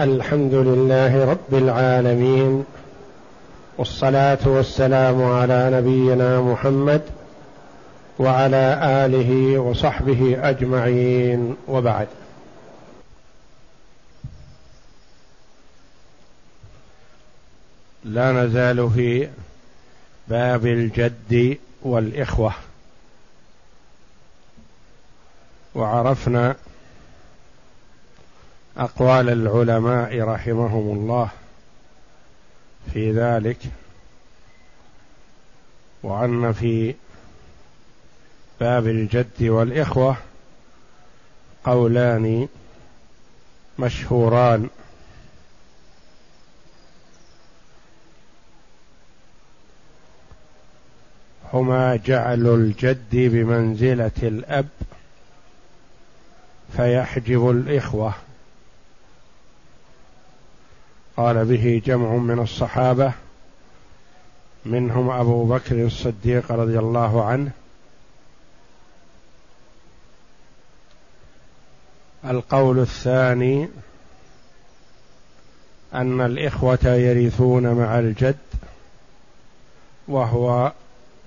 الحمد لله رب العالمين والصلاة والسلام على نبينا محمد وعلى آله وصحبه أجمعين وبعد. لا نزال في باب الجد والإخوة. وعرفنا أقوال العلماء رحمهم الله في ذلك وأن في باب الجد والإخوة قولان مشهوران. هما جعل الجد بمنزلة الأب فيحجب الإخوة. قال به جمع من الصحابة منهم أبو بكر الصديق رضي الله عنه. القول الثاني أن الإخوة يرثون مع الجد وهو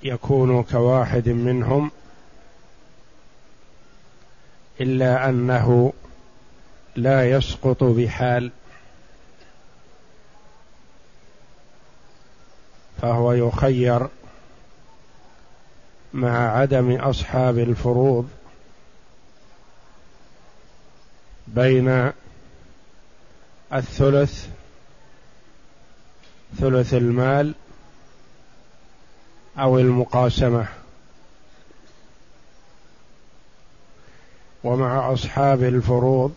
يكون كواحد منهم إلا أنه لا يسقط بحال. فهو يخير مع عدم أصحاب الفروض بين الثلث ثلث المال أو المقاسمة. ومع أصحاب الفروض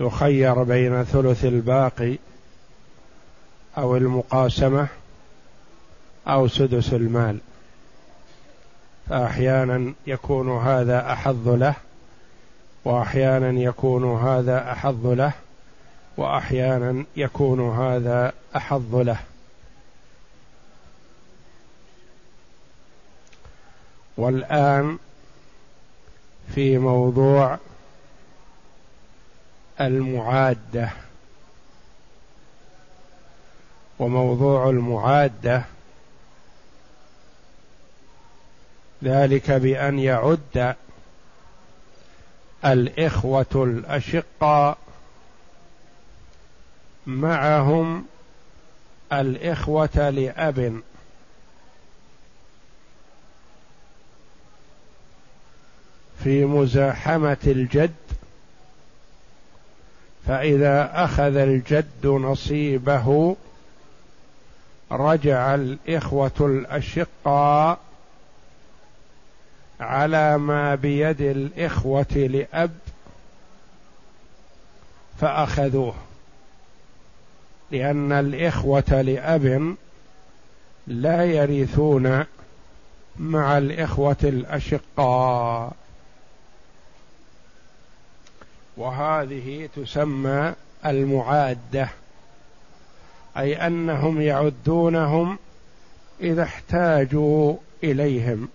يخير بين ثلث الباقي أو المقاسمة أو سدس المال. فأحيانا يكون هذا أحظ له وأحيانا يكون هذا أحظ له وأحيانا يكون هذا أحظ له. والآن في موضوع المعادة. وموضوع المعادة. ذلك بأن يعد الإخوة الأشقاء معهم الإخوة لأب. في مزاحمة الجد فإذا أخذ الجد نصيبه رجع الإخوة الأشقاء على ما بيد الإخوة لأب فأخذوه. لأن الإخوة لأب لا يرثون مع الإخوة الأشقاء. وهذه تسمى المعادة. أي أنهم يعدونهم إذا احتاجوا إليهم.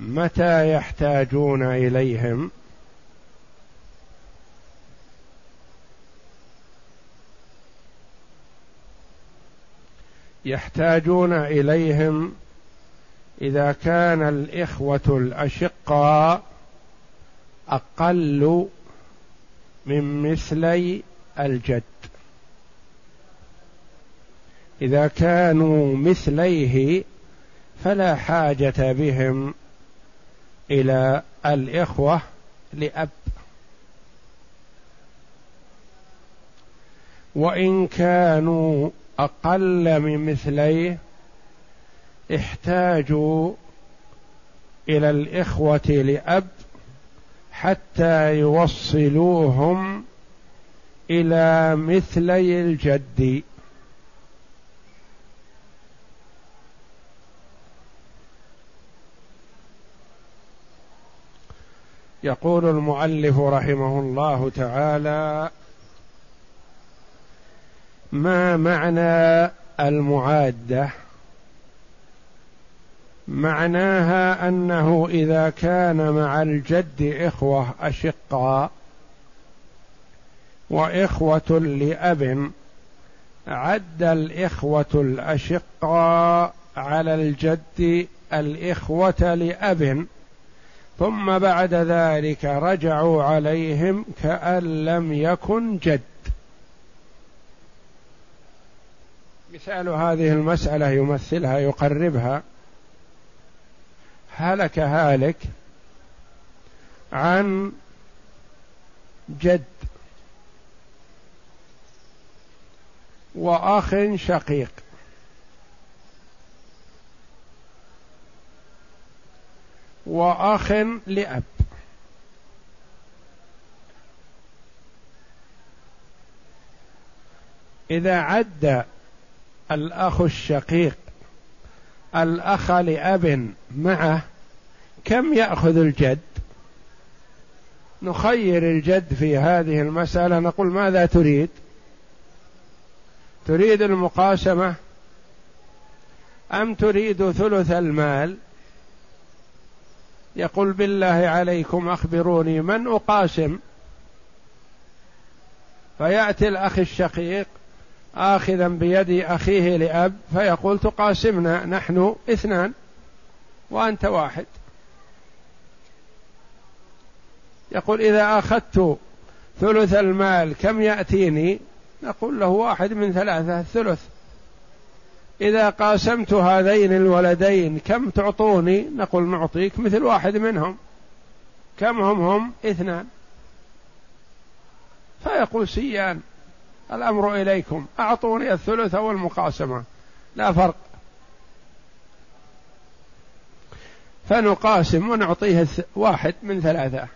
متى يحتاجون إليهم؟ يحتاجون إليهم إذا كان الإخوة الأشقاء أقل من مثلي الجد. إذا كانوا مثليه فلا حاجة بهم إلى الإخوة لأب. وإن كانوا أقل من مثليه احتاجوا إلى الإخوة لأب حتى يوصلوهم إلى مثلي الجد. يقول المؤلف رحمه الله تعالى ما معنى المعادة؟ معناها أنه إذا كان مع الجد إخوة اشقاء وإخوة لأب عد الإخوة الاشقاء على الجد الإخوة لأب. ثم بعد ذلك رجعوا عليهم كأن لم يكن جد. مثال هذه المسألة يمثلها يقربها. هلك هالك عن جد وأخ شقيق. وأخ لأب. إذا عد الأخ الشقيق الأخ لأب معه كم يأخذ الجد؟ نخير الجد في هذه المسألة. نقول ماذا تريد؟ تريد المقاسمة؟ أم تريد ثلث المال؟ يقول بالله عليكم أخبروني من أقاسم؟ فيأتي الأخ الشقيق آخذا بيد أخيه لأب فيقول تقاسمنا نحن اثنان وأنت واحد. يقول إذا أخذت ثلث المال كم يأتيني؟ نقول له واحد من ثلاثة الثلث. إذا قاسمت هذين الولدين كم تعطوني؟ نقول نعطيك مثل واحد منهم. كم هم؟ هم اثنان. فيقول سيان الأمر إليكم. أعطوني الثلث أو المقاسمة لا فرق. فنقاسم ونعطيه واحد من ثلاثة.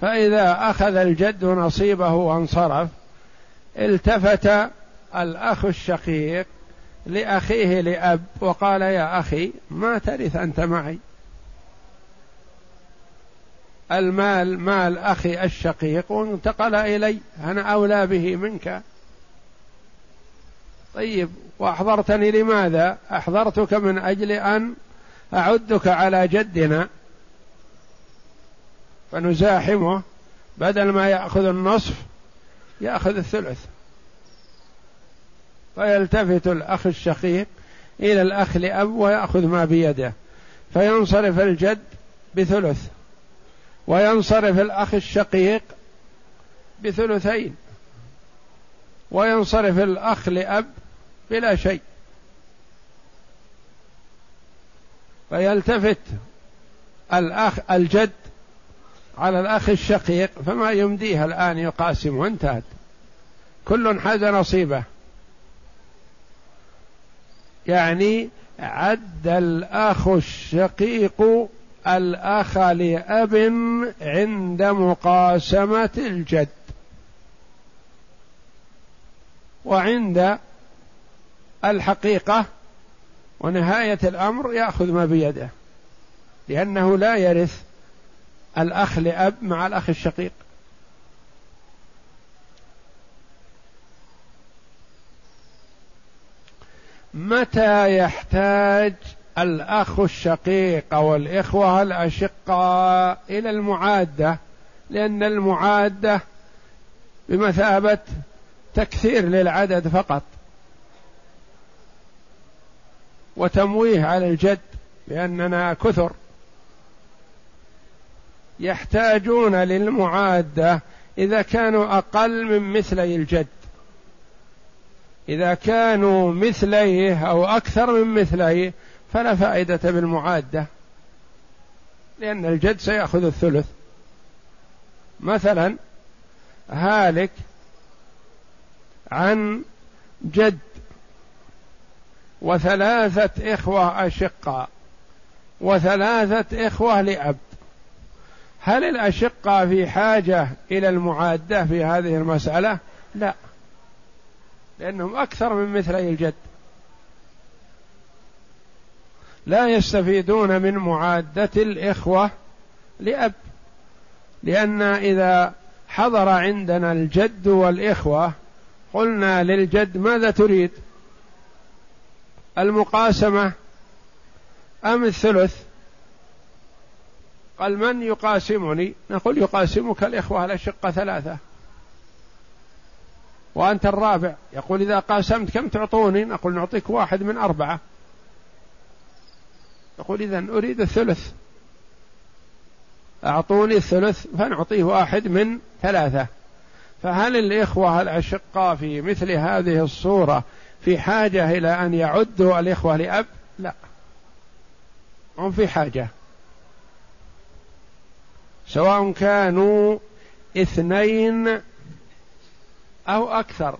فإذا أخذ الجد نصيبه وانصرف التفت الأخ الشقيق لأخيه لأب وقال يا أخي ما ترث أنت معي؟ المال مال أخي الشقيق وانتقل إلي أنا أولى به منك. طيب وأحضرتني لماذا؟ أحضرتك من أجل أن أعدك على جدنا. فنزاحمه بدل ما يأخذ النصف يأخذ الثلث. فيلتفت الأخ الشقيق إلى الأخ لأب ويأخذ ما بيده. فينصرف الجد بثلث. وينصرف الأخ الشقيق بثلثين. وينصرف الأخ لأب بلا شيء. فيلتفت الأخ الجد على الأخ الشقيق فما يمديه الآن يقاسم وانتهت. كل حاز نصيبه. يعني عد الأخ الشقيق الأخ لأب عند مقاسمة الجد. وعند الحقيقة ونهاية الأمر يأخذ ما بيده لأنه لا يرث الأخ لأب مع الأخ الشقيق. متى يحتاج الأخ الشقيق أو الإخوة الأشقاء إلى المعادة لأن المعادة بمثابة تكثير للعدد فقط. وتمويه على الجد لأننا كثر. يحتاجون للمعادة إذا كانوا أقل من مثلي الجد. إذا كانوا مثليه أو أكثر من مثليه فلا فائدة بالمعادة لأن الجد سيأخذ الثلث. مثلا هالك عن جد وثلاثة إخوة أشقاء وثلاثة إخوة لأب. هل الأشقاء في حاجة إلى المعادة في هذه المسألة؟ لا لأنهم أكثر من مثلي الجد. لا يستفيدون من معادة الإخوة لأب. لأن إذا حضر عندنا الجد والإخوة قلنا للجد ماذا تريد؟ المقاسمة. أم الثلث؟ قال من يقاسمني؟ نقول يقاسمك الإخوة الأشقة ثلاثة. وأنت الرابع. يقول إذا قاسمت كم تعطوني؟ نقول نعطيك واحد من أربعة. يقول إذا أريد الثلث. أعطوني الثلث فنعطيه واحد من ثلاثة. فهل الإخوة الأشقاء في مثل هذه الصورة في حاجة إلى أن يعدوا الإخوة لأب؟ لا. هم في حاجة. سواء كانوا اثنين أو أكثر.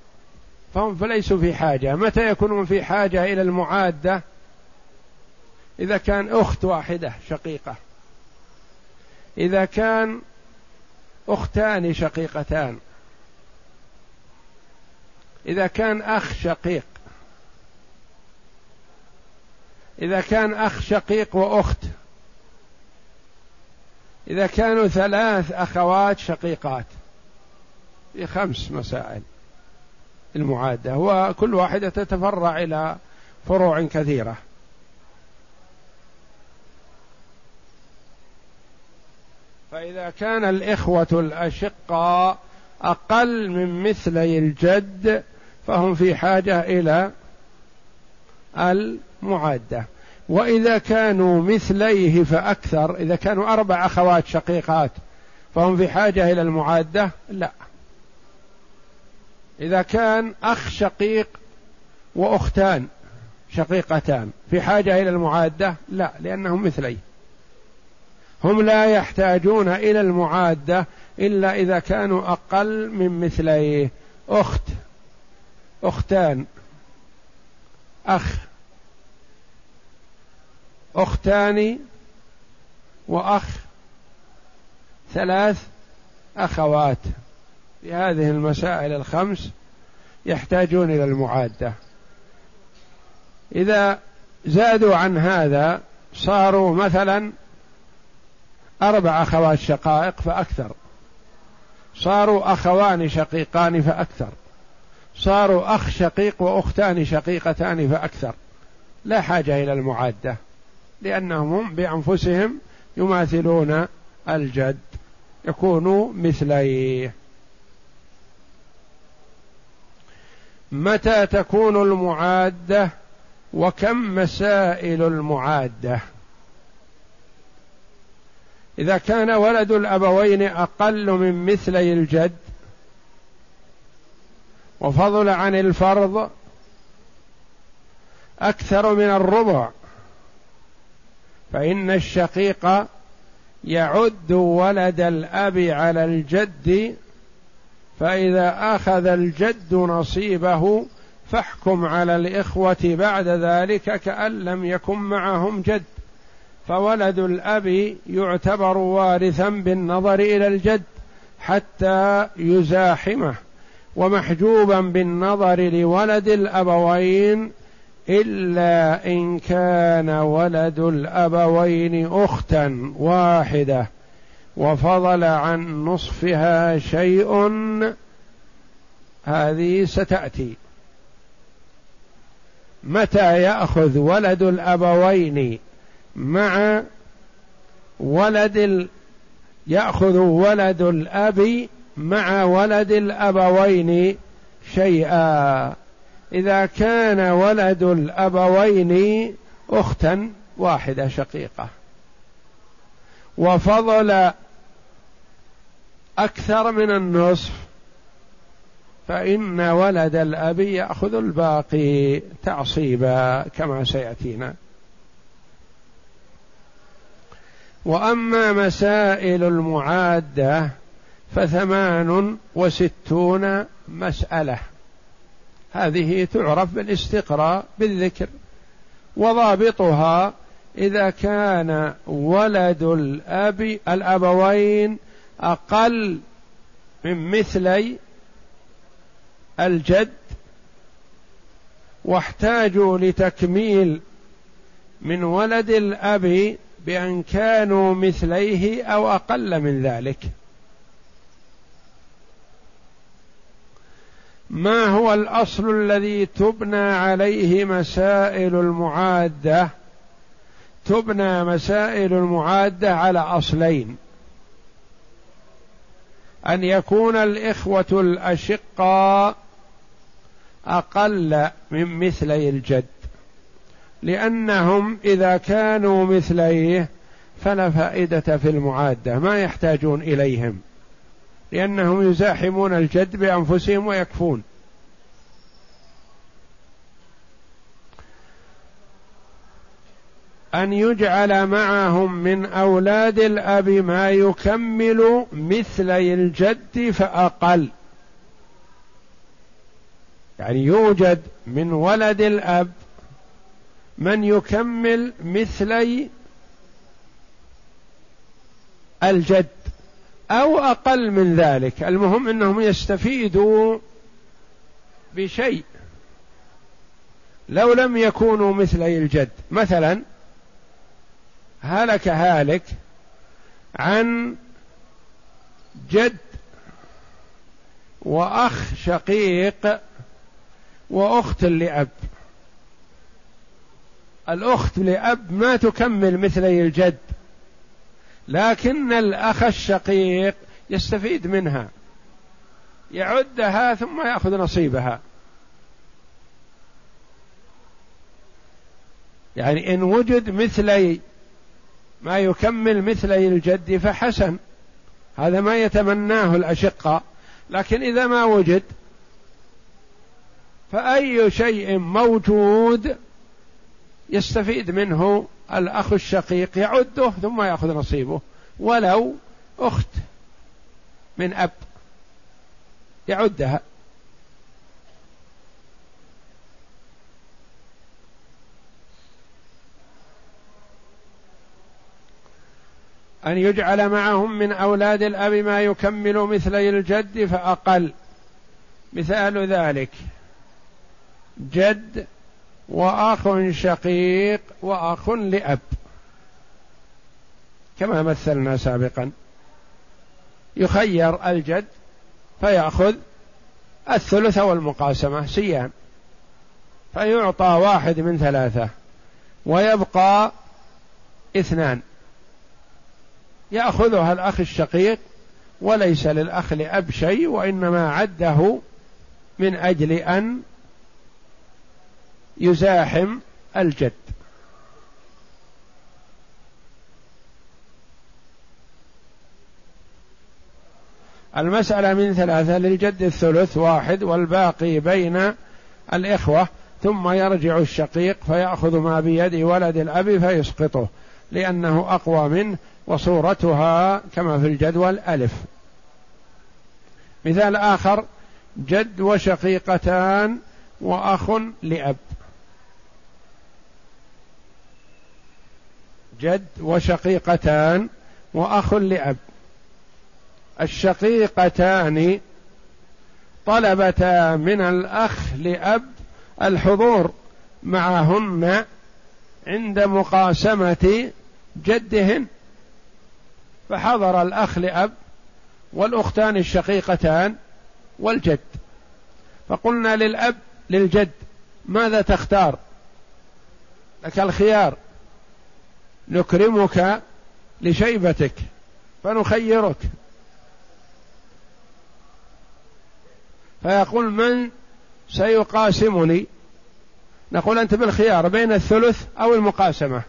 فهم فليسوا في حاجة. متى يكونون في حاجة إلى المعادة؟ إذا كان أخت واحدة شقيقة. إذا كان أختان شقيقتان. إذا كان أخ شقيق. إذا كان أخ شقيق وأخت. إذا كانوا ثلاث أخوات شقيقات. في خمس مسائل المعادة. وكل واحدة تتفرع إلى فروع كثيرة. فإذا كان الإخوة الأشقاء أقل من مثلي الجد فهم في حاجة إلى المعادة. وإذا كانوا مثليه فأكثر إذا كانوا أربع أخوات شقيقات فهم في حاجة إلى المعادة لا. إذا كان أخ شقيق وأختان شقيقتان في حاجة إلى المعادة لا لأنهم مثليه هم لا يحتاجون إلى المعادة إلا إذا كانوا أقل من مثليه. أخت أختان أخ أختان وأخ ثلاث أخوات. في هذه المسائل الخمس يحتاجون إلى المعادة. إذا زادوا عن هذا صاروا مثلا أربع أخوات شقائق فأكثر. صاروا أخوان شقيقان فأكثر. صاروا أخ شقيق وأختان شقيقتان فأكثر. لا حاجة إلى المعادة لأنهم هم بأنفسهم يماثلون الجد. يكونوا مثليه. متى تكون المعادة؟ وكم مسائل المعادة؟ إذا كان ولد الأبوين أقل من مثلي الجد وفضل عن الفرض أكثر من الربع فإن الشقيق يعد ولد الأب على الجد فإذا أخذ الجد نصيبه فاحكم على الإخوة بعد ذلك كأن لم يكن معهم جد. فولد الأب يعتبر وارثا بالنظر إلى الجد حتى يزاحمه ومحجوبا بالنظر لولد الأبوين إلا إن كان ولد الأبوين اختا واحدة. وفضل عن نصفها شيء هذه ستأتي. متى يأخذ ولد الأبوين مع ولد ال... يأخذ ولد الأب مع ولد الأبوين شيئا. إذا كان ولد الأبوين أختا واحدة شقيقة. وفضل أكثر من النصف فإن ولد الأب يأخذ الباقي تعصيبا كما سيأتينا. وأما مسائل المعادة فثمان وستون مسألة. هذه تعرف بالاستقراء بالذكر. وضابطها إذا كان ولد الأب الأبوين أقل من مثلي الجد واحتاجوا لتكميل من ولد الأب بأن كانوا مثليه أو أقل من ذلك. ما هو الأصل الذي تبنى عليه مسائل المعادة؟ تبنى مسائل المعادة على أصلين. أن يكون الإخوة الأشقاء أقل من مثلي الجد. لأنهم إذا كانوا مثليه فلا فائدة في المعادة ما يحتاجون إليهم. لأنهم يزاحمون الجد بأنفسهم ويكفون. أن يجعل معهم من أولاد الأب ما يكمل مثلي الجد فأقل. يعني يوجد من ولد الأب من يكمل مثلي الجد أو أقل من ذلك. المهم إنهم يستفيدوا بشيء. لو لم يكونوا مثلي الجد. مثلا هلك هالك عن جد وأخ شقيق وأخت لأب. الأخت لأب ما تكمل مثلي الجد لكن الأخ الشقيق يستفيد منها يعدها ثم يأخذ نصيبها. يعني إن وجد مثلي ما يكمل مثلي الجد فحسن هذا ما يتمناه الأشقاء لكن إذا ما وجد فأي شيء موجود يستفيد منه الأخ الشقيق يعده ثم يأخذ نصيبه. ولو أخت من أب يعدها. أن يجعل معهم من أولاد الأب ما يكمل مثلي الجد فأقل. مثال ذلك. جد وأخ شقيق وأخ لأب. كما مثلنا سابقا. يخير الجد فيأخذ الثلث والمقاسمة سيان فيعطى واحد من ثلاثة ويبقى اثنان. يأخذها الأخ الشقيق وليس للأخ لأب شيء وإنما عده من أجل أن يزاحم الجد. المسألة من ثلاثة للجد الثلث واحد والباقي بين الإخوة ثم يرجع الشقيق فيأخذ ما بيد ولد الأب فيسقطه لأنه أقوى منه وصورتها كما في الجدول ألف مثال آخر جد وشقيقتان وأخ لأب. جد وشقيقتان وأخ لأب. الشقيقتان طلبتا من الأخ لأب الحضور معهن عند مقاسمة جدهن. فحضر الأخ لأب والأختان الشقيقتان والجد. فقلنا للأب للجد ماذا تختار؟ لك الخيار. نكرمك لشيبتك فنخيرك. فيقول من سيقاسمني؟ نقول أنت بالخيار بين الثلث أو المقاسمة.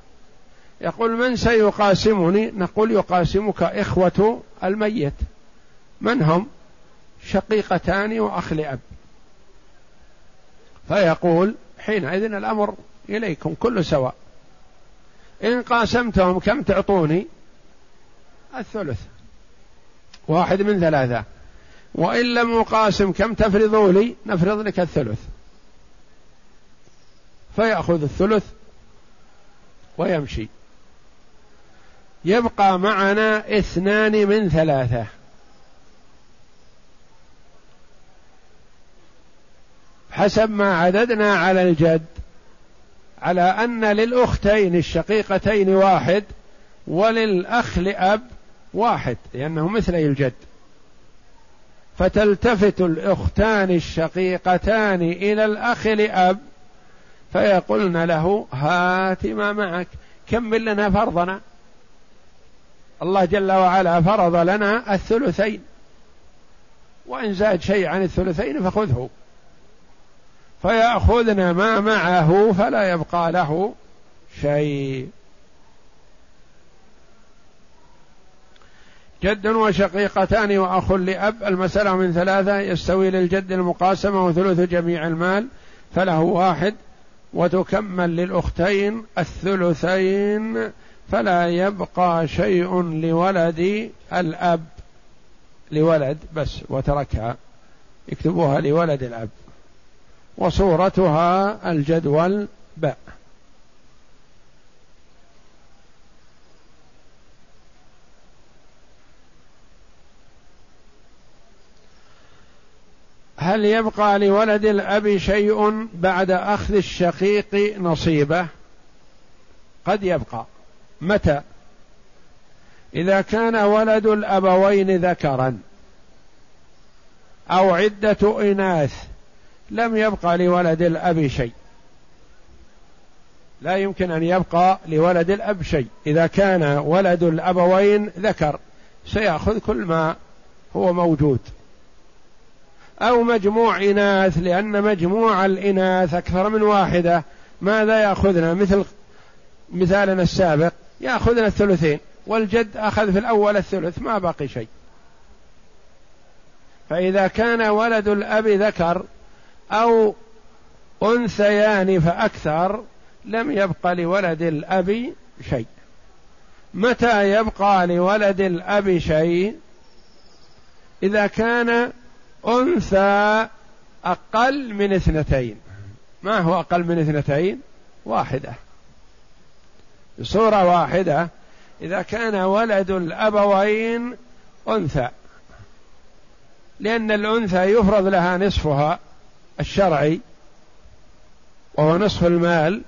يقول من سيقاسمني؟ نقول يقاسمك إخوة الميت. من هم؟ شقيقتان وأخ لأب. فيقول حينئذ الأمر إليكم كل سواء. إن قاسمتهم كم تعطوني؟ الثلث. واحد من ثلاثة. وإن لم أقاسم كم تفرضوا لي؟ نفرض لك الثلث. فيأخذ الثلث ويمشي. يبقى معنا اثنان من ثلاثة. حسب ما عددنا على الجد. على أن للأختين الشقيقتين واحد وللأخ لأب واحد لأنه مثلي الجد. فتلتفت الأختان الشقيقتان إلى الأخ لأب فيقولن له هات ما معك كمل لنا فرضنا. الله جل وعلا فرض لنا الثلثين. وإن زاد شيء عن الثلثين فخذه. فيأخذن ما معه فلا يبقى له شيء. جد وشقيقتان وأخ لأب المسألة من ثلاثة يستوي للجد المقاسمة وثلث جميع المال فله واحد. وتكمل للأختين الثلثين فلا يبقى شيء لولد الأب. لولد بس وتركها. يكتبوها لولد الأب. وصورتها الجدول باء هل يبقى لولد الأب شيء بعد أخذ الشقيق نصيبه؟ قد يبقى. متى؟ إذا كان ولد الأبوين ذكرا. أو عدة إناث. لم يبقى لولد الأب شيء. لا يمكن أن يبقى لولد الأب شيء. إذا كان ولد الأبوين ذكر. سيأخذ كل ما هو موجود. أو مجموع إناث لأن مجموع الإناث أكثر من واحدة. ماذا يأخذنا؟ مثل مثالنا السابق يأخذنا الثلثين والجد أخذ في الأول الثلث ما باقي شيء. فإذا كان ولد الأب ذكر أو أنثيان فأكثر لم يبق لولد الأب شيء. متى يبقى لولد الأب شيء؟ إذا كان أنثى أقل من اثنتين. ما هو أقل من اثنتين؟ واحدة. بصورة واحدة إذا كان ولد الأبوين أنثى. لأن الأنثى يفرض لها نصفها. الشرعي وهو نصف المال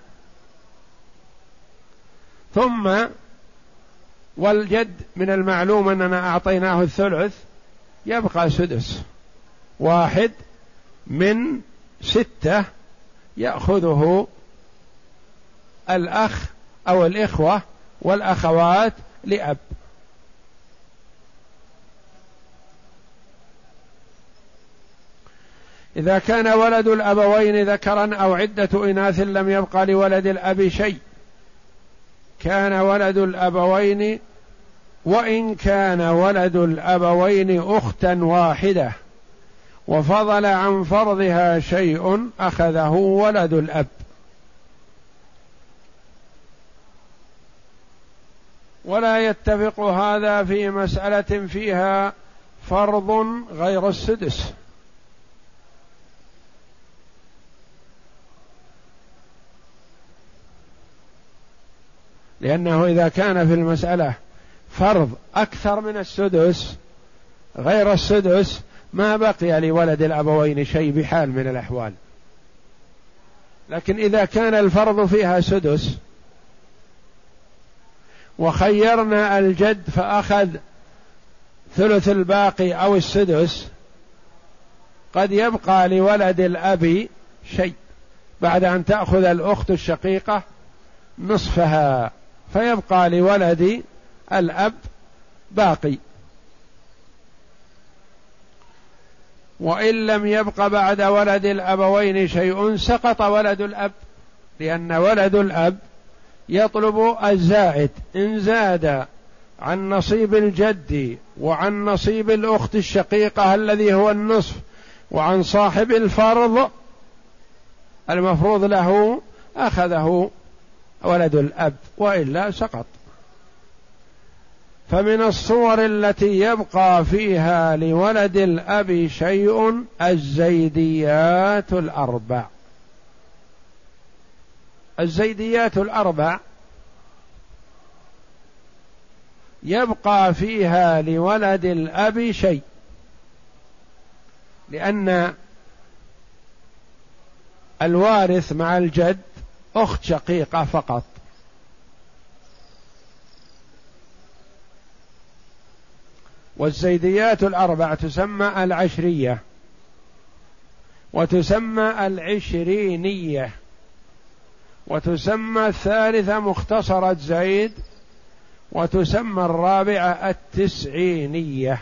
ثم والجد من المعلوم أننا أعطيناه الثلث يبقى سدس واحد من ستة يأخذه الأخ أو الإخوة والأخوات لأب. إذا كان ولد الأبوين ذكرا أو عدة إناث لم يبقى لولد الأب شيء. كان ولد الأبوين وإن كان ولد الأبوين أختا واحدة وفضل عن فرضها شيء أخذه ولد الأب. ولا يتفق هذا في مسألة فيها فرض غير السدس. لأنه إذا كان في المسألة فرض أكثر من السدس غير السدس ما بقي لولد الأبوين شيء بحال من الأحوال. لكن إذا كان الفرض فيها سدس وخيرنا الجد فأخذ ثلث الباقي أو السدس قد يبقى لولد الأب شيء بعد أن تأخذ الأخت الشقيقة نصفها. فيبقى لولد الأب باقي. وإن لم يبق بعد ولد الأبوين شيء سقط ولد الأب لأن ولد الأب يطلب الزائد. إن زاد عن نصيب الجد وعن نصيب الأخت الشقيقة الذي هو النصف وعن صاحب الفرض المفروض له أخذه ولد الأب وإلا سقط. فمن الصور التي يبقى فيها لولد الأب شيء الزيديات الأربع. الزيديات الأربع يبقى فيها لولد الأب شيء. لأن الوارث مع الجد أخت شقيقة فقط. والزيديات الأربع تسمى العشرية. وتسمى العشرينية. وتسمى الثالثة مختصرة زيد وتسمى الرابعة التسعينية.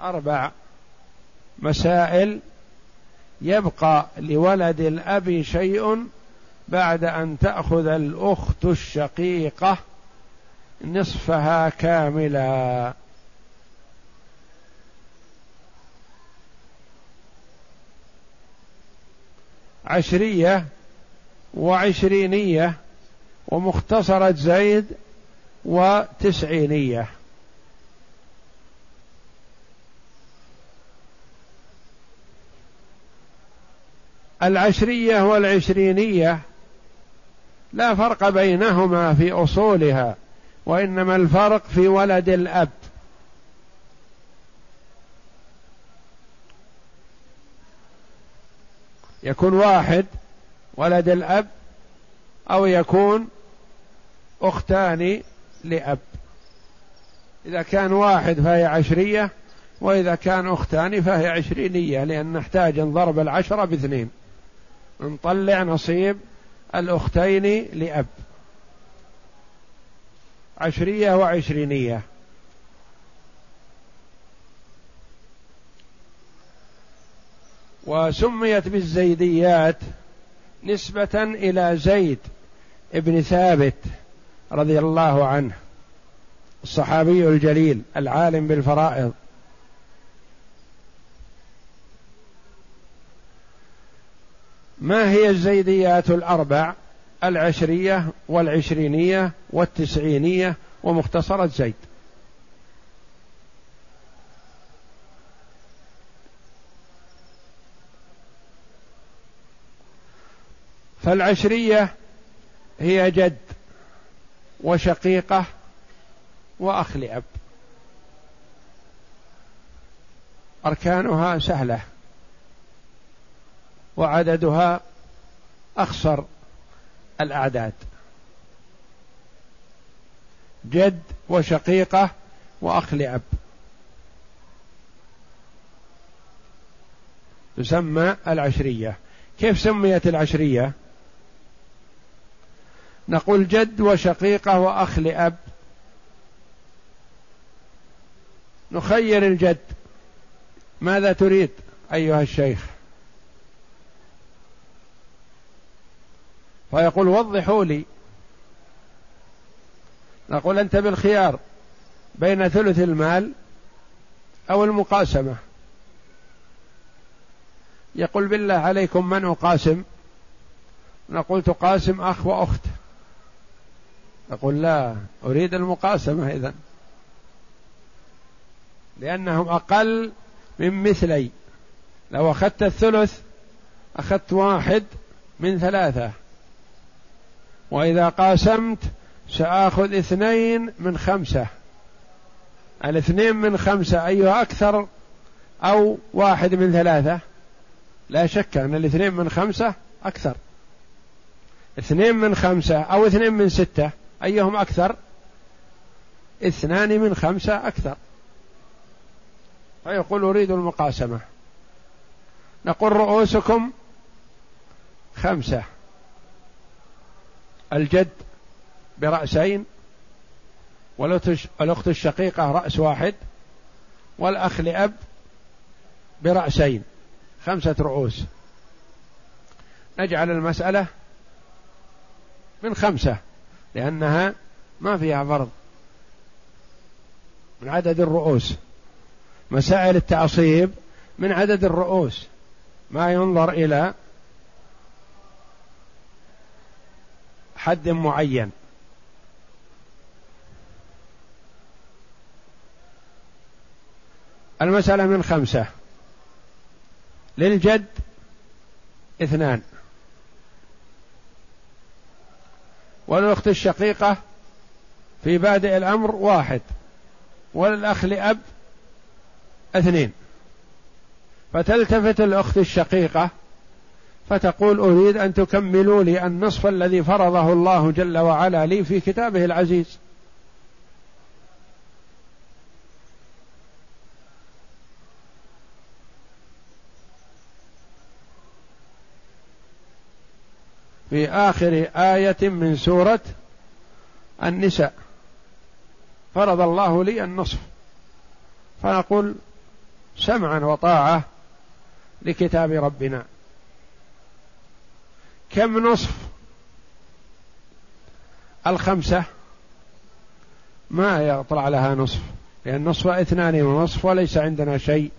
أربع مسائل يبقى لولد الأب شيء بعد أن تأخذ الأخت الشقيقة نصفها كاملا. عشرية وعشرينية ومختصرة زيد وتسعينية. العشرية والعشرينية لا فرق بينهما في أصولها وإنما الفرق في ولد الأب. يكون واحد ولد الأب أو يكون أختان لأب. إذا كان واحد فهي عشرية وإذا كان أختان فهي عشرينية لأن نحتاج نضرب العشرة باثنين. نطلع نصيب الأختين لأب. عشرية وعشرينية. وسميت بالزيديات نسبة إلى زيد ابن ثابت رضي الله عنه الصحابي الجليل العالم بالفرائض. ما هي الزيديات الأربع؟ العشرية والعشرينية والتسعينية ومختصرة زيد. فالعشرية هي جد وشقيقة وأخ لأب. أركانها سهلة. وعددها أخصر الأعداد. جد وشقيقة وأخ لأب. تسمى العشرية. كيف سميت العشرية؟ نقول جد وشقيقة وأخ لأب. نخير الجد. ماذا تريد أيها الشيخ؟ فيقول وضحوا لي. نقول أنت بالخيار بين ثلث المال أو المقاسمة. يقول بالله عليكم من أقاسم؟ نقول تقاسم أخ وأخت. يقول لا أريد المقاسمة إذن. لأنهم أقل من مثلي. لو أخذت الثلث أخذت واحد من ثلاثة. وإذا قاسمت سآخذ اثنين من خمسة. الاثنين من خمسة أيها أكثر أو واحد من ثلاثة؟ لا شك أن الاثنين من خمسة أكثر. اثنين من خمسة أو اثنين من ستة أيهم أكثر؟ اثنان من خمسة أكثر. فيقول أريد المقاسمة. نقول رؤوسكم خمسة. الجد برأسين والأخت الشقيقة رأس واحد والأخ لأب برأسين خمسة رؤوس. نجعل المسألة من خمسة لأنها ما فيها فرض. من عدد الرؤوس. مسائل التعصيب من عدد الرؤوس. ما ينظر إلى حد معين. المسألة من خمسة. للجد اثنان. وللأخت الشقيقة في بادئ الأمر واحد. وللأخ لأب اثنين. فتلتفت الأخت الشقيقة فتقول أريد أن تكملوا لي النصف الذي فرضه الله جل وعلا لي في كتابه العزيز. في آخر آية من سورة النساء فرض الله لي النصف. فنقول سمعا وطاعة لكتاب ربنا. كم نصف؟ الخمسة. ما يطلع لها نصف لأن نصف اثنان ونصف وليس عندنا شيء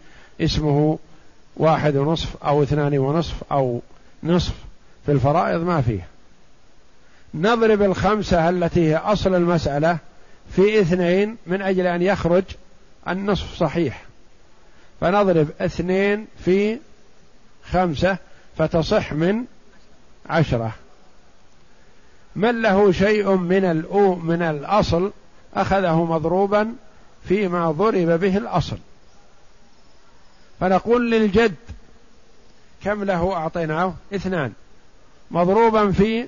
اسمه واحد ونصف أو اثنان ونصف أو نصف. في الفرائض ما فيه. نضرب الخمسة التي هي أصل المسألة في اثنين من أجل أن يخرج النصف صحيح. فنضرب اثنين في خمسة فتصح من عشرة. من له شيء من الأو من الأصل أخذه مضروبا فيما ضرب به الأصل. فنقول للجد كم له أعطيناه؟ اثنان. مضروبا في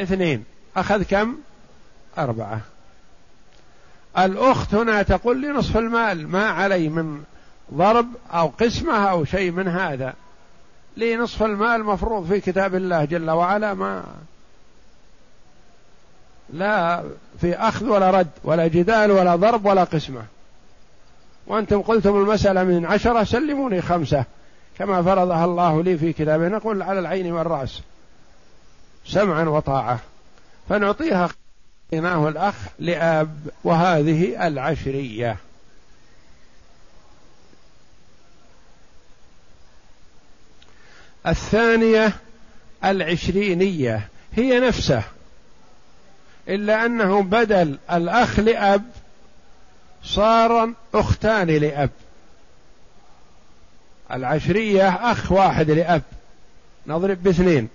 اثنين أخذ كم؟ أربعة. الأخت هنا تقول لي نصف المال ما علي من ضرب أو قسمة أو شيء من هذا. لي نصف المال مفروض في كتاب الله جل وعلا ما لا في أخذ ولا رد ولا جدال ولا ضرب ولا قسمة. وأنتم قلتم المسألة من عشرة سلموني خمسة. كما فرضها الله لي في كتابه نقول على العين والرأس. سمعا وطاعة. فنعطيها قيناه الأخ لأب وهذه العشرية. الثانية العشرينية هي نفسه إلا أنه بدل الأخ لأب صار أختان لأب. العشرية أخ واحد لأب. نضرب باثنين.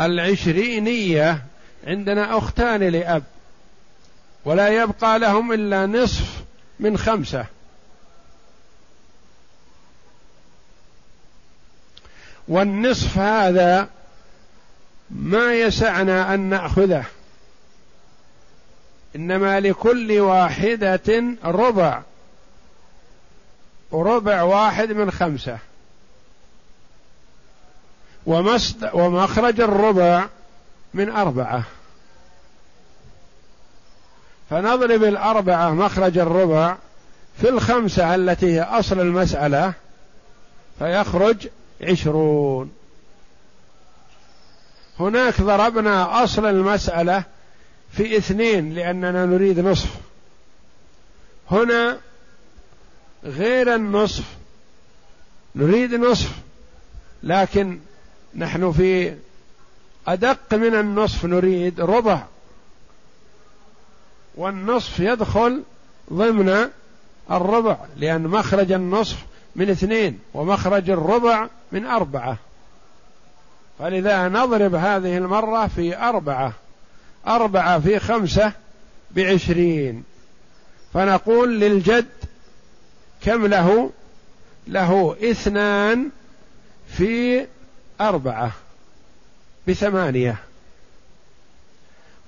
العشرينية عندنا أختان لأب ولا يبقى لهم إلا نصف من خمسة. والنصف هذا ما يسعنا أن نأخذه. إنما لكل واحدة ربع. ربع واحد من خمسة. ومخرج الربع من أربعة. فنضرب الأربعة مخرج الربع في الخمسة التي هي أصل المسألة فيخرج عشرون. هناك ضربنا أصل المسألة في اثنين لأننا نريد نصف. هنا غير النصف نريد نصف لكن نحن في أدق من النصف نريد ربع. والنصف يدخل ضمن الربع لأن مخرج النصف من اثنين ومخرج الربع من أربعة. فلذا نضرب هذه المرة في أربعة. أربعة في خمسة بعشرين. فنقول للجد كم له؟ له اثنان في أربعة بثمانية.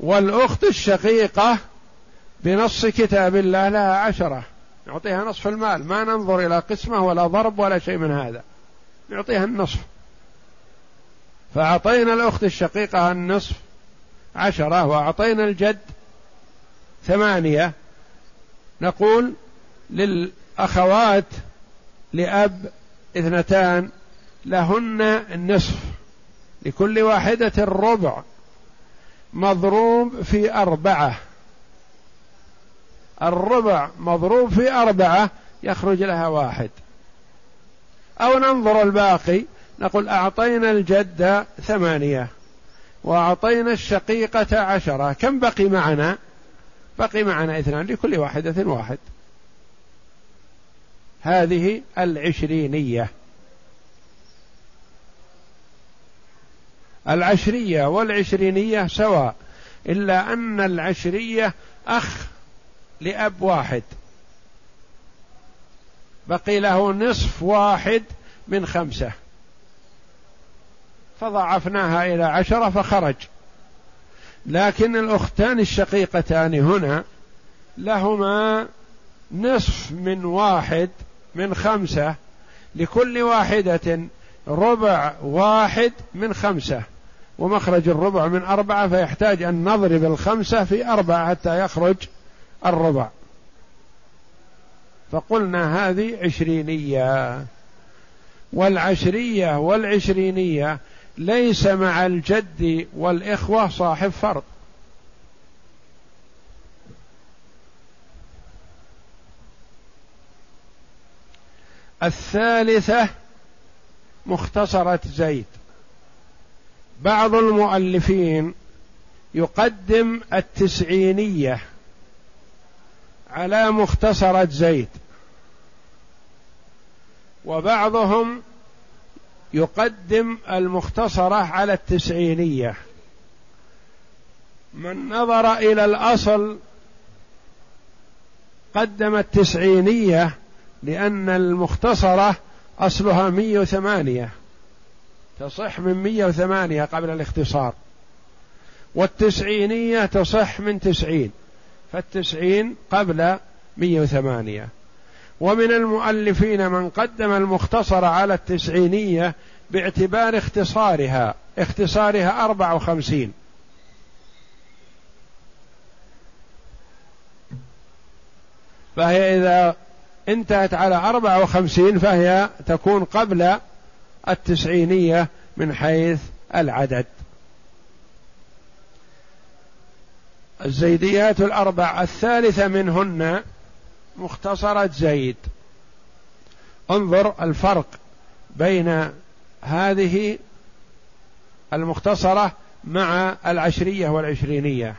والأخت الشقيقة بنص كتاب الله لها عشرة. نعطيها نصف المال. ما ننظر إلى قسمة ولا ضرب ولا شيء من هذا. نعطيها النصف. فأعطينا الأخت الشقيقة النصف عشرة وأعطينا الجد ثمانية. نقول للأخوات لأب اثنتان لهن النصف. لكل واحدة الربع. مضروب في أربعة. الربع مضروب في أربعة يخرج لها واحد. أو ننظر الباقي نقول أعطينا الجد ثمانية وأعطينا الشقيقة عشرة. كم بقي معنا؟ بقي معنا اثنان لكل واحدة واحد. هذه العشرينية. العشرية والعشرينية سواء إلا أن العشرية أخ لأب واحد. بقي له نصف واحد من خمسة. فضعفناها إلى عشرة فخرج. لكن الأختان الشقيقتان هنا لهما نصف من واحد من خمسة. لكل واحدة ربع واحد من خمسة. ومخرج الربع من أربعة فيحتاج أن نضرب الخمسة في أربعة حتى يخرج الربع. فقلنا هذه عشرينية. والعشرية والعشرينية ليس مع الجد والإخوة صاحب فرض. الثالثة مختصرة زيد. بعض المؤلفين يقدم التسعينية. على مختصرة زيد وبعضهم يقدم المختصرة على التسعينية. من نظر إلى الأصل قدم التسعينية لأن المختصرة أصلها مية وثمانية. تصح من مية وثمانية قبل الاختصار. والتسعينية تصح من تسعين. فالتسعين قبل مية وثمانية. ومن المؤلفين من قدم المختصر على التسعينية باعتبار اختصارها اختصارها أربع وخمسين. فهي إذا انتهت على أربع وخمسين فهي تكون قبل التسعينية من حيث العدد. الزيديات الأربع الثالثة منهن مختصرة زيد. انظر الفرق بين هذه المختصرة مع العشرية والعشرينية.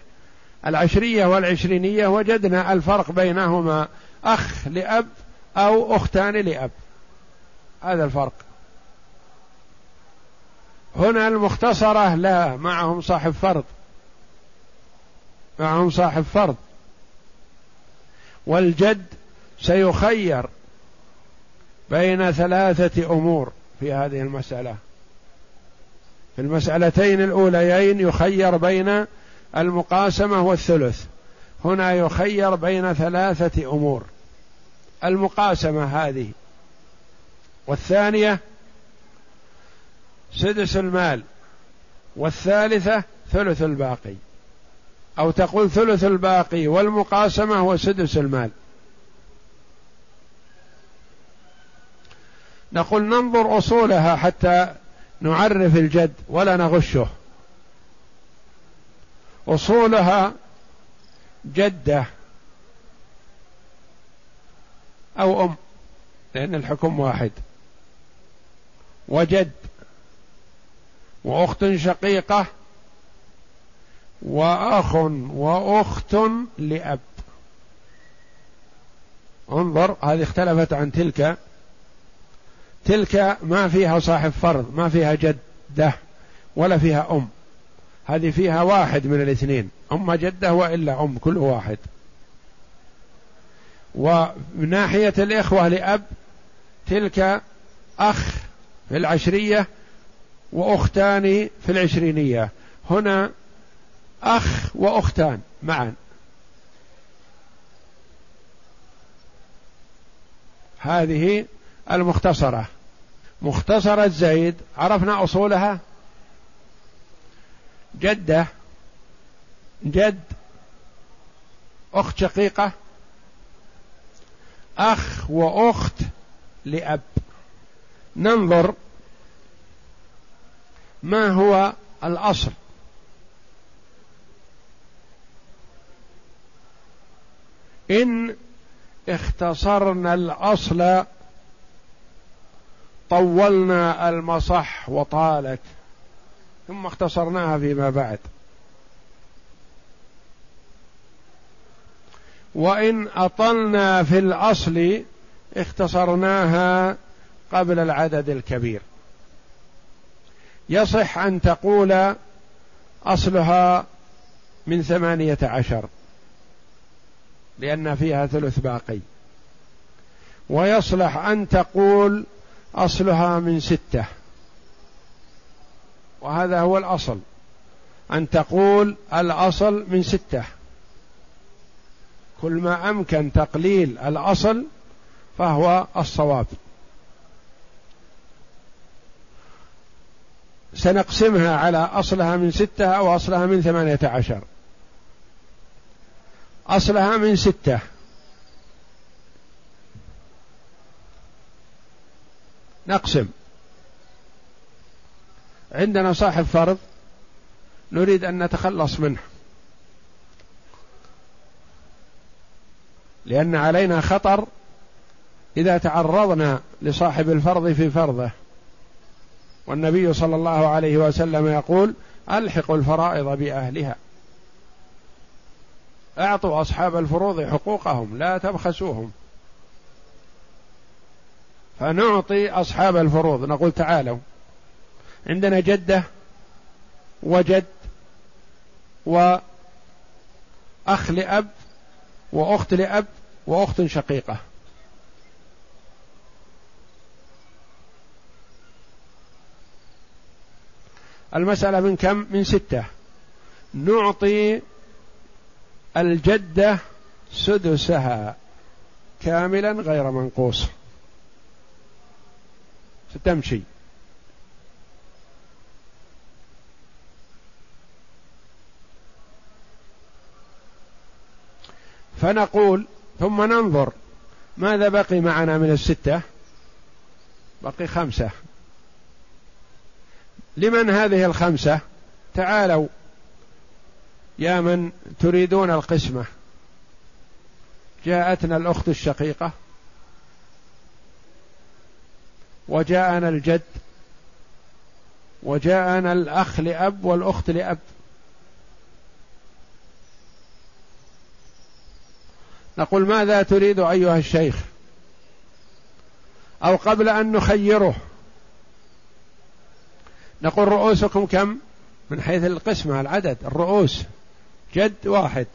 العشرية والعشرينية وجدنا الفرق بينهما أخ لأب أو أختان لأب. هذا الفرق. هنا المختصرة لا معهم صاحب فرض معهم صاحب فرض. والجد سيخير بين ثلاثة أمور في هذه المسألة. في المسألتين الأوليين يخير بين المقاسمة والثلث. هنا يخير بين ثلاثة أمور. المقاسمة هذه. والثانية سدس المال. والثالثة ثلث الباقي. أو تقول ثلث الباقي والمقاسمة وسدس المال. نقول ننظر أصولها حتى نعرف الجد ولا نغشه. أصولها جدة أو أم لأن الحكم واحد. وجد وأخت شقيقة وأخ وأخت لأب. انظر هذه اختلفت عن تلك. تلك ما فيها صاحب فرض ما فيها جدة ولا فيها أم. هذه فيها واحد من الاثنين. أم جدة وإلا أم كل واحد. ومن ناحية الإخوة لأب تلك أخ في العشرية وأختان في العشرينية. هنا أخ وأختان معا. هذه المختصرة. مختصرة زيد. عرفنا أصولها؟ جدة. جد. أخت شقيقة. أخ وأخت لأب. ننظر ما هو الأصل. إن اختصرنا الأصل طولنا المصح وطالت ثم اختصرناها فيما بعد. وإن أطلنا في الأصل اختصرناها قبل العدد الكبير. يصح أن تقول أصلها من ثمانية عشر. لأن فيها ثلث باقي. ويصلح أن تقول أصلها من ستة. وهذا هو الأصل. أن تقول الأصل من ستة. كل ما أمكن تقليل الأصل فهو الصواب. سنقسمها على أصلها من ستة أو أصلها من ثمانية عشر. أصلها من ستة. نقسم. عندنا صاحب فرض نريد أن نتخلص منه. لأن علينا خطر إذا تعرضنا لصاحب الفرض في فرضه. والنبي صلى الله عليه وسلم يقول ألحقوا الفرائض بأهلها. أعطوا أصحاب الفروض حقوقهم لا تبخسوهم. فنعطي أصحاب الفروض نقول تعالوا. عندنا جدة وجد وأخ لأب وأخت لأب وأخت شقيقة. المسألة من كم؟ من ستة. نعطي الجدة سدسها كاملا غير منقوص. ستمشي فنقول ثم ننظر ماذا بقي معنا من الستة؟ بقي خمسة. لمن هذه الخمسة؟ تعالوا يا من تريدون القسمة. جاءتنا الأخت الشقيقة. وجاءنا الجد. وجاءنا الأخ لأب والأخت لأب. نقول ماذا تريد أيها الشيخ؟ أو قبل أن نخيره. نقول رؤوسكم كم؟ من حيث القسمة العدد الرؤوس. جد واحد.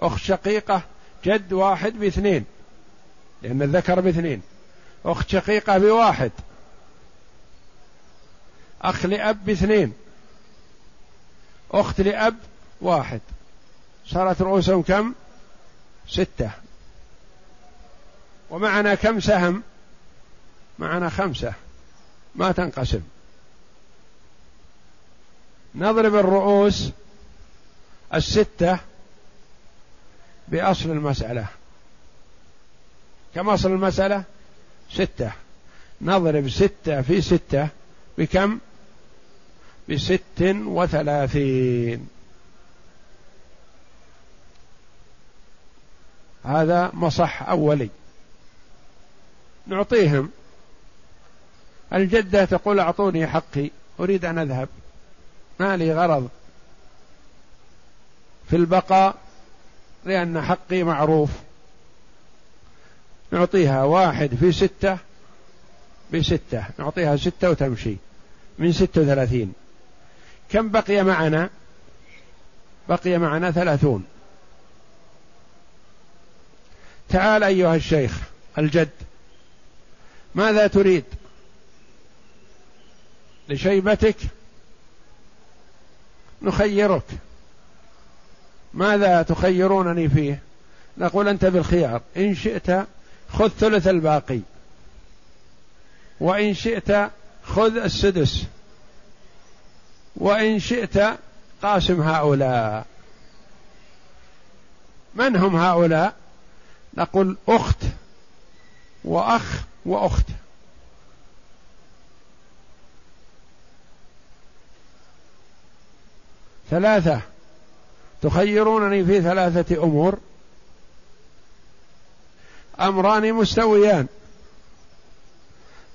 أخت شقيقة جد واحد باثنين لأن الذكر باثنين. أخت شقيقة بواحد. أخ لأب باثنين. أخت لأب واحد. صارت رؤوسهم كم؟ ستة. ومعنا كم سهم؟ معنا خمسة. ما تنقسم. نضرب الرؤوس الستة بأصل المسألة. كم أصل المسألة؟ ستة. نضرب ستة في ستة بكم؟ بست وثلاثين. هذا مصح أولي. نعطيهم. الجدة تقول أعطوني حقي أريد أن أذهب. ما لي غرض. في البقاء لأن حقي معروف. نعطيها واحد في ستة بستة نعطيها ستة وتمشي. من ستة وثلاثين. كم بقي معنا؟ بقي معنا ثلاثون. تعال أيها الشيخ الجد. ماذا تريد؟ لشيبتك؟ نخيرك. ماذا تخيرونني فيه؟ نقول أنت بالخيار. إن شئت خذ ثلث الباقي. وإن شئت خذ السدس. وإن شئت قاسم هؤلاء. من هم هؤلاء؟ نقول أخت وأخ وأخت. ثلاثة. تخيرونني في ثلاثة أمور. أمران مستويان.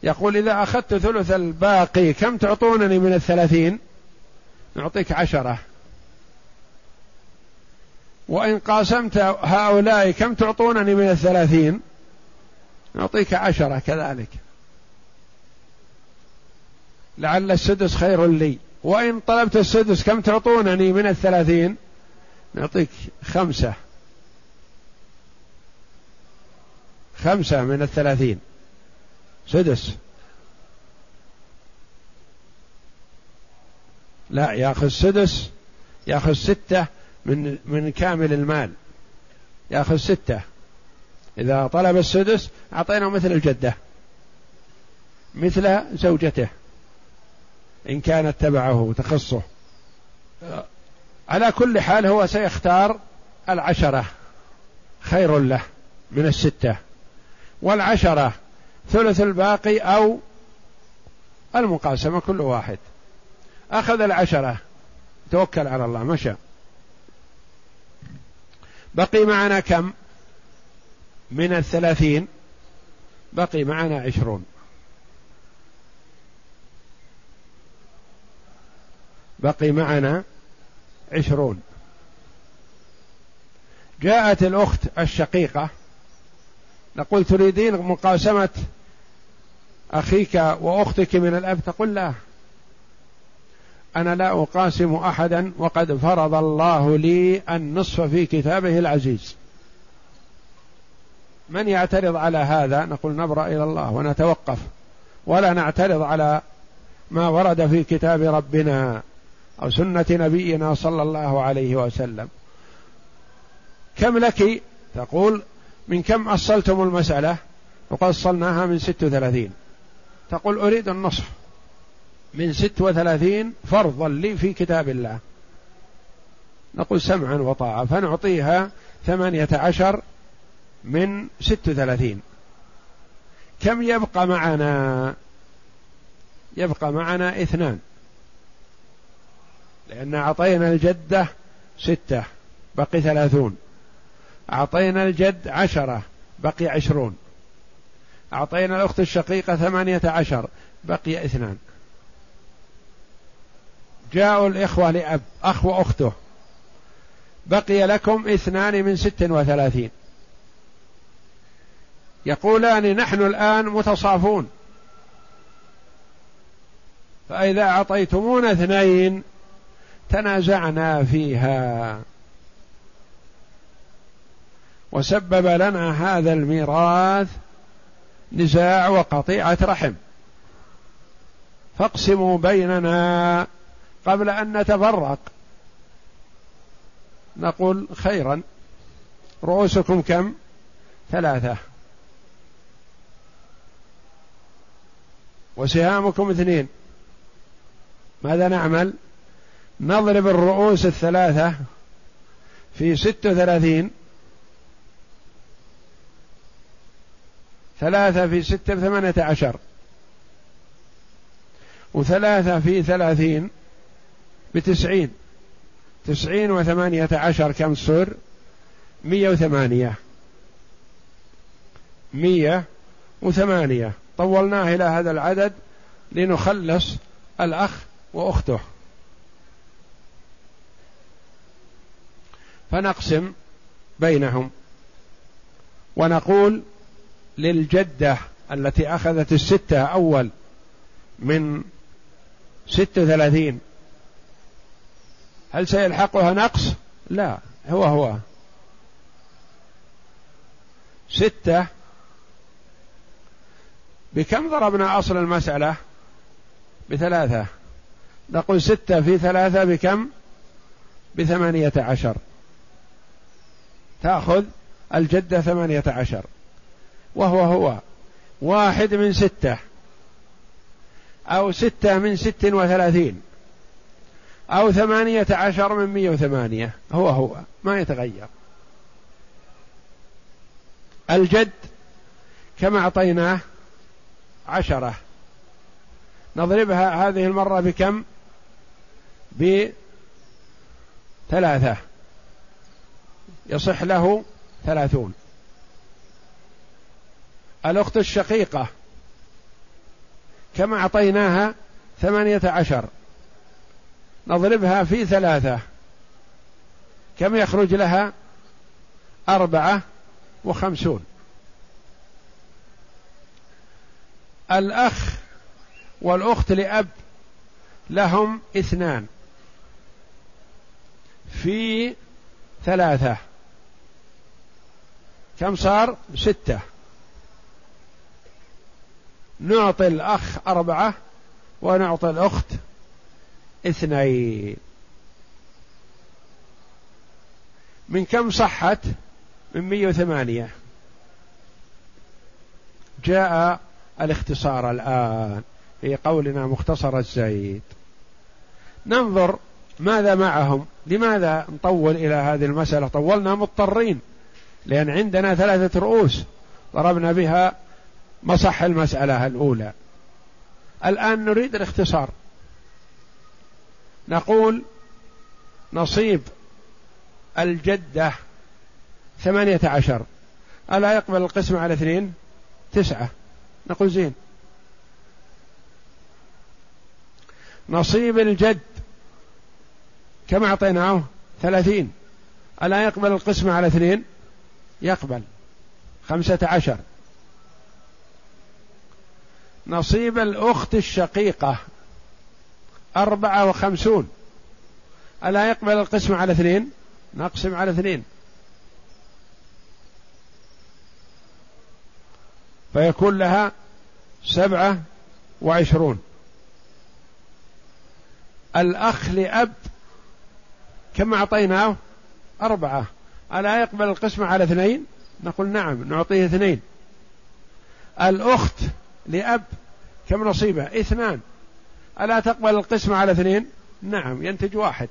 يقول إذا أخذت ثلث الباقي كم تعطونني من الثلاثين؟ نعطيك عشرة. وإن قاسمت هؤلاء كم تعطونني من الثلاثين؟ نعطيك عشرة كذلك. لعل السدس خير لي. وإن طلبت السدس كم تعطونني من الثلاثين؟ نعطيك خمسة. خمسة من الثلاثين. سدس. لا ياخذ سدس ياخذ ستة من من كامل المال. ياخذ ستة. إذا طلب السدس أعطيناه مثل الجدة. مثل زوجته. إن كانت تبعه تخصه على كل حال هو سيختار العشرة خير له من الستة والعشرة ثلث الباقي أو المقاسمة كل واحد. أخذ العشرة توكل على الله مشى بقي معنا كم؟ من الثلاثين بقي معنا عشرون. بقي معنا عشرون. جاءت الأخت الشقيقة نقول تريدين مقاسمة أخيك وأختك من الأب؟ تقول لا. أنا لا أقاسم أحدا وقد فرض الله لي النصف في كتابه العزيز. من يعترض على هذا؟ نقول نبرأ إلى الله ونتوقف ولا نعترض على ما ورد في كتاب ربنا. أو سنة نبينا صلى الله عليه وسلم. كم لك؟ تقول من كم أصلتم المسألة؟ وقد أصلناها من ست وثلاثين. تقول أريد النصف. من ست وثلاثين فرضا لي في كتاب الله. نقول سمعا وطاعة. فنعطيها ثمانية عشر من ست وثلاثين. كم يبقى معنا؟ يبقى معنا اثنان. لأن أعطينا الجدة ستة بقي ثلاثون. أعطينا الجد عشرة بقي عشرون. أعطينا الأخت الشقيقة ثمانية عشر بقي اثنان. جاءوا الإخوة لأب أخ وأخته بقي لكم اثنان من ست وثلاثين. يقولان نحن الآن متصافون. فإذا أعطيتمونا اثنين تنازعنا فيها. وسبب لنا هذا الميراث نزاع وقطيعة رحم. فاقسموا بيننا قبل أن نتفرق. نقول خيرا. رؤوسكم كم؟ ثلاثة. وسهامكم اثنين. ماذا نعمل؟ نضرب الرؤوس الثلاثة في ست وثلاثين. ثلاثة في ستة ثمانية عشر. وثلاثة في ثلاثين بتسعين. تسعين وثمانية عشر كم صر؟ مية وثمانية. مية وثمانية. طولناه إلى هذا العدد لنخلص الأخ وأخته. فنقسم بينهم ونقول للجدة التي أخذت الستة أول من ستة وثلاثين. هل سيلحقها نقص؟ لا هو هو. ستة بكم ضربنا أصل المسألة؟ بثلاثة. نقول ستة في ثلاثة بكم؟ بثمانية عشر. تأخذ الجدة ثمانية عشر. وهو هو. واحد من ستة. أو ستة من ست وثلاثين. أو ثمانية عشر من مية وثمانية. هو هو. ما يتغير. الجد كما أعطيناه عشرة. نضربها هذه المرة بكم؟ بثلاثة. يصح له ثلاثون. الأخت الشقيقة كما أعطيناها ثمانية عشر. نضربها في ثلاثة. كم يخرج لها؟ أربعة وخمسون. الأخ والأخت لأب لهم اثنان في ثلاثة. كم صار؟ ستة. نعطي الأخ أربعة ونعطي الأخت اثنين. من كم صحت؟ من مية وثمانية. جاء الاختصار الآن في قولنا مختصر الزايد ننظر ماذا معهم؟ لماذا نطول إلى هذه المسألة؟ طولنا مضطرين. لأن عندنا ثلاثة رؤوس ضربنا بها مصح المسألة الأولى. الآن نريد الاختصار. نقول نصيب الجدة ثمانية عشر. ألا يقبل القسم على اثنين؟ تسعة. نقول زين. نصيب الجد كم أعطيناه؟ ثلاثين. ألا يقبل القسم على اثنين؟ يقبل. خمسة عشر. نصيب الأخت الشقيقة. أربعة وخمسون. ألا يقبل القسم على اثنين؟ نقسم على اثنين. فيكون لها سبعة وعشرون. الأخ لأب كم أعطيناه؟ أربعة. ألا يقبل القسمة على اثنين؟ نقول نعم نعطيه اثنين. الأخت لأب كم نصيبه؟ اثنان. ألا تقبل القسمة على اثنين؟ نعم ينتج واحد.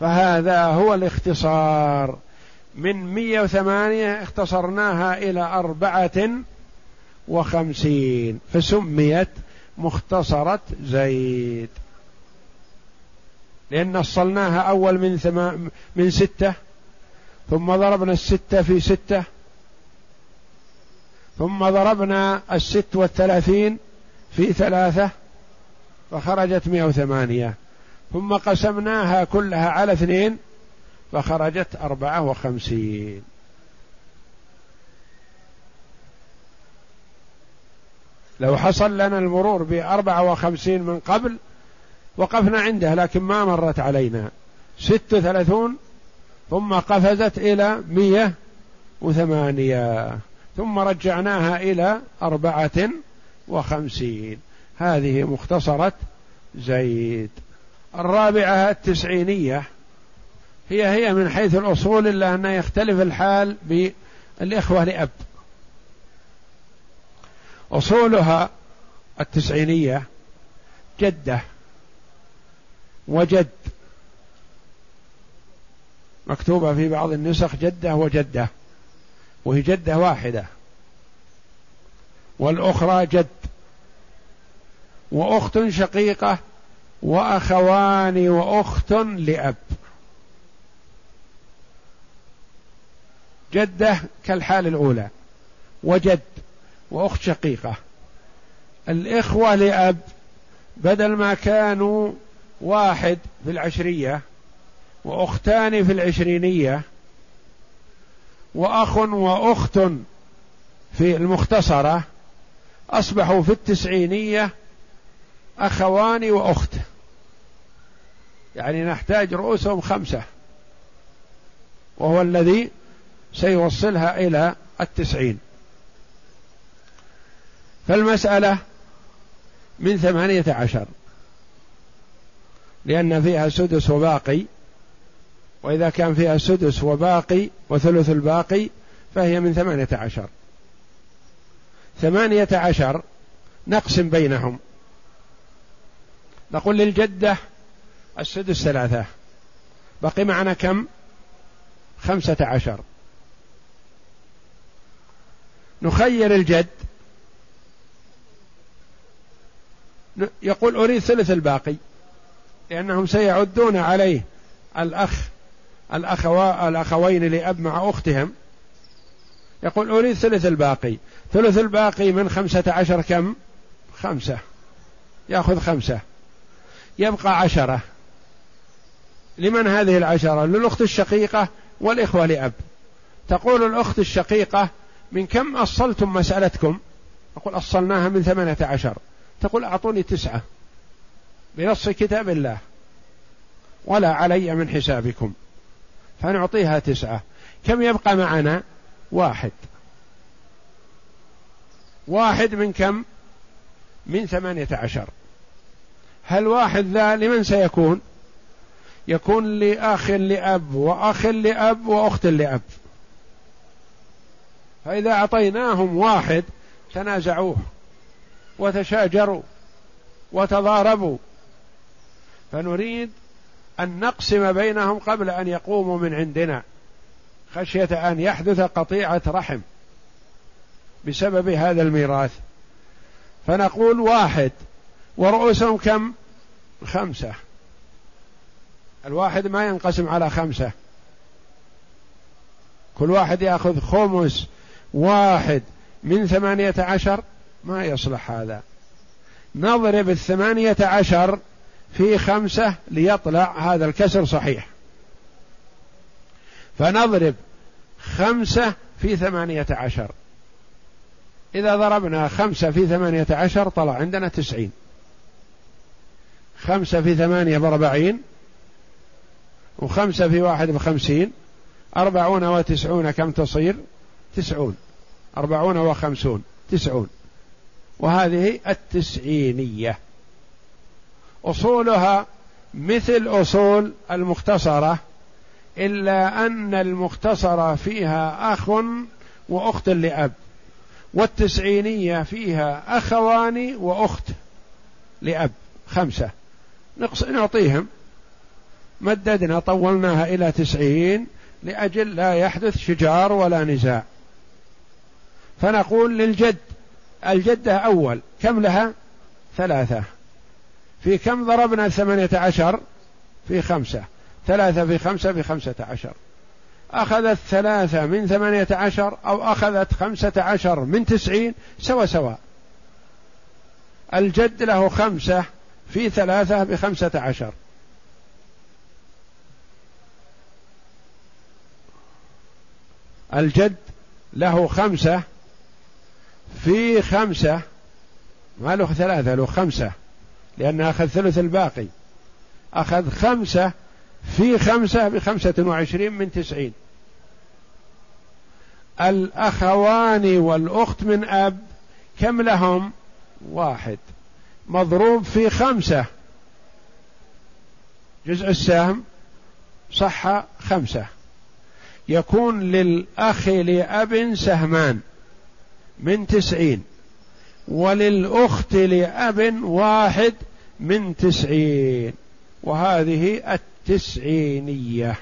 فهذا هو الاختصار. من مية وثمانية اختصرناها إلى أربعة وخمسين فسميت مختصرة زيد. لأن أصلناها أول من ثما من ستة. ثم ضربنا الستة في ستة. ثم ضربنا الست والثلاثين في ثلاثة فخرجت مئة وثمانية. ثم قسمناها كلها على اثنين فخرجت أربعة وخمسين. لو حصل لنا المرور بأربعة وخمسين من قبل وقفنا عنده لكن ما مرت علينا. ست وثلاثون ثم قفزت إلى مية وثمانية. ثم رجعناها إلى أربعة وخمسين. هذه مختصرة زيد. الرابعة التسعينية. هي هي من حيث الأصول إلا أن يختلف الحال بالإخوة لأب. أصولها التسعينية جدة. وجد. مكتوبة في بعض النسخ جدة وجدة وهي جدة واحدة والأخرى جد وأخت شقيقة وأخوان وأخت لأب. جدة كالحال الأولى وجد وأخت شقيقة. الإخوة لأب بدل ما كانوا واحد في العشرية وأختان في العشرينية وأخ وأخت في المختصرة أصبحوا في التسعينية أخوان وأخت. يعني نحتاج رؤوسهم خمسة وهو الذي سيوصلها إلى التسعين. فالمسألة من ثمانية عشر لأن فيها سدس وباقي وإذا كان فيها سدس وباقي وثلث الباقي فهي من ثمانية عشر. ثمانية عشر نقسم بينهم. نقول للجدة السدس ثلاثة. بقي معنا كم؟ خمسة عشر. نخير الجد. يقول أريد ثلث الباقي. لأنهم سيعدون عليه الأخ الأخوا الأخوين لأب مع أختهم. يقول أريد ثلث الباقي. ثلث الباقي من خمسة عشر كم؟ خمسة. يأخذ خمسة. يبقى عشرة. لمن هذه العشرة؟ للأخت الشقيقة والإخوة لأب. تقول الأخت الشقيقة من كم أصلتم مسألتكم؟ أقول أصلناها من ثمانية عشر. تقول أعطوني تسعة. بنص كتاب الله. ولا علي من حسابكم. فنعطيها تسعة. كم يبقى معنا؟ واحد. واحد من كم؟ من ثمانية عشر. هل واحد ذا لمن سيكون؟ يكون لأخ لأب وأخ لأب وأخت لأب. فإذا أعطيناهم واحد تنازعوه وتشاجروا وتضاربوا. فنريد أن نقسم بينهم قبل أن يقوموا من عندنا خشية أن يحدث قطيعة رحم بسبب هذا الميراث. فنقول واحد ورؤوسهم كم؟ خمسة. الواحد ما ينقسم على خمسة. كل واحد يأخذ خمس واحد من ثمانية عشر ما يصلح هذا. نضرب الثمانية عشر في خمسة ليطلع هذا الكسر صحيح. فنضرب خمسة في ثمانية عشر. إذا ضربنا خمسة في ثمانية عشر طلع عندنا تسعين. خمسة في ثمانية بأربعين وخمسة في واحد بخمسين. أربعون وتسعون كم تصير؟ تسعون. أربعون وخمسون تسعون. وهذه التسعينية. أصولها مثل أصول المختصرة إلا أن المختصرة فيها أخ وأخت لأب والتسعينية فيها أخوان وأخت لأب خمسة. نعطيهم. مددنا طولناها إلى تسعين لأجل لا يحدث شجار ولا نزاع. فنقول للجد الجدة أول. كم لها؟ ثلاثة. في كم ضربنا ثمانية عشر؟ في خمسة. ثلاثة في خمسة في خمسة عشر. أخذت ثلاثة من ثمانية عشر أو أخذت خمسة عشر من تسعين؟ سوا سوا. الجد له خمسة في ثلاثة بخمسة عشر. الجد له خمسة في خمسة. ما له ثلاثة له خمسة. لأنه أخذ ثلث الباقي. أخذ خمسة في خمسة بخمسة وعشرين من تسعين. الأخوان والأخت من أب كم لهم؟ واحد. مضروب في خمسة. جزء السهم صح خمسة. يكون للأخ لأب سهمان من تسعين. وللأخت لأب واحد من تسعين وهذه التسعينية.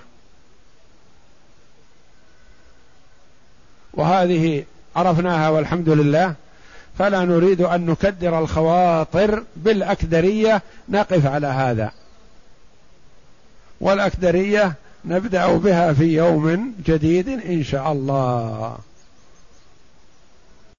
وهذه عرفناها والحمد لله. فلا نريد أن نكدر الخواطر بالأكدرية نقف على هذا. والأكدرية نبدأ بها في يوم جديد إن شاء الله.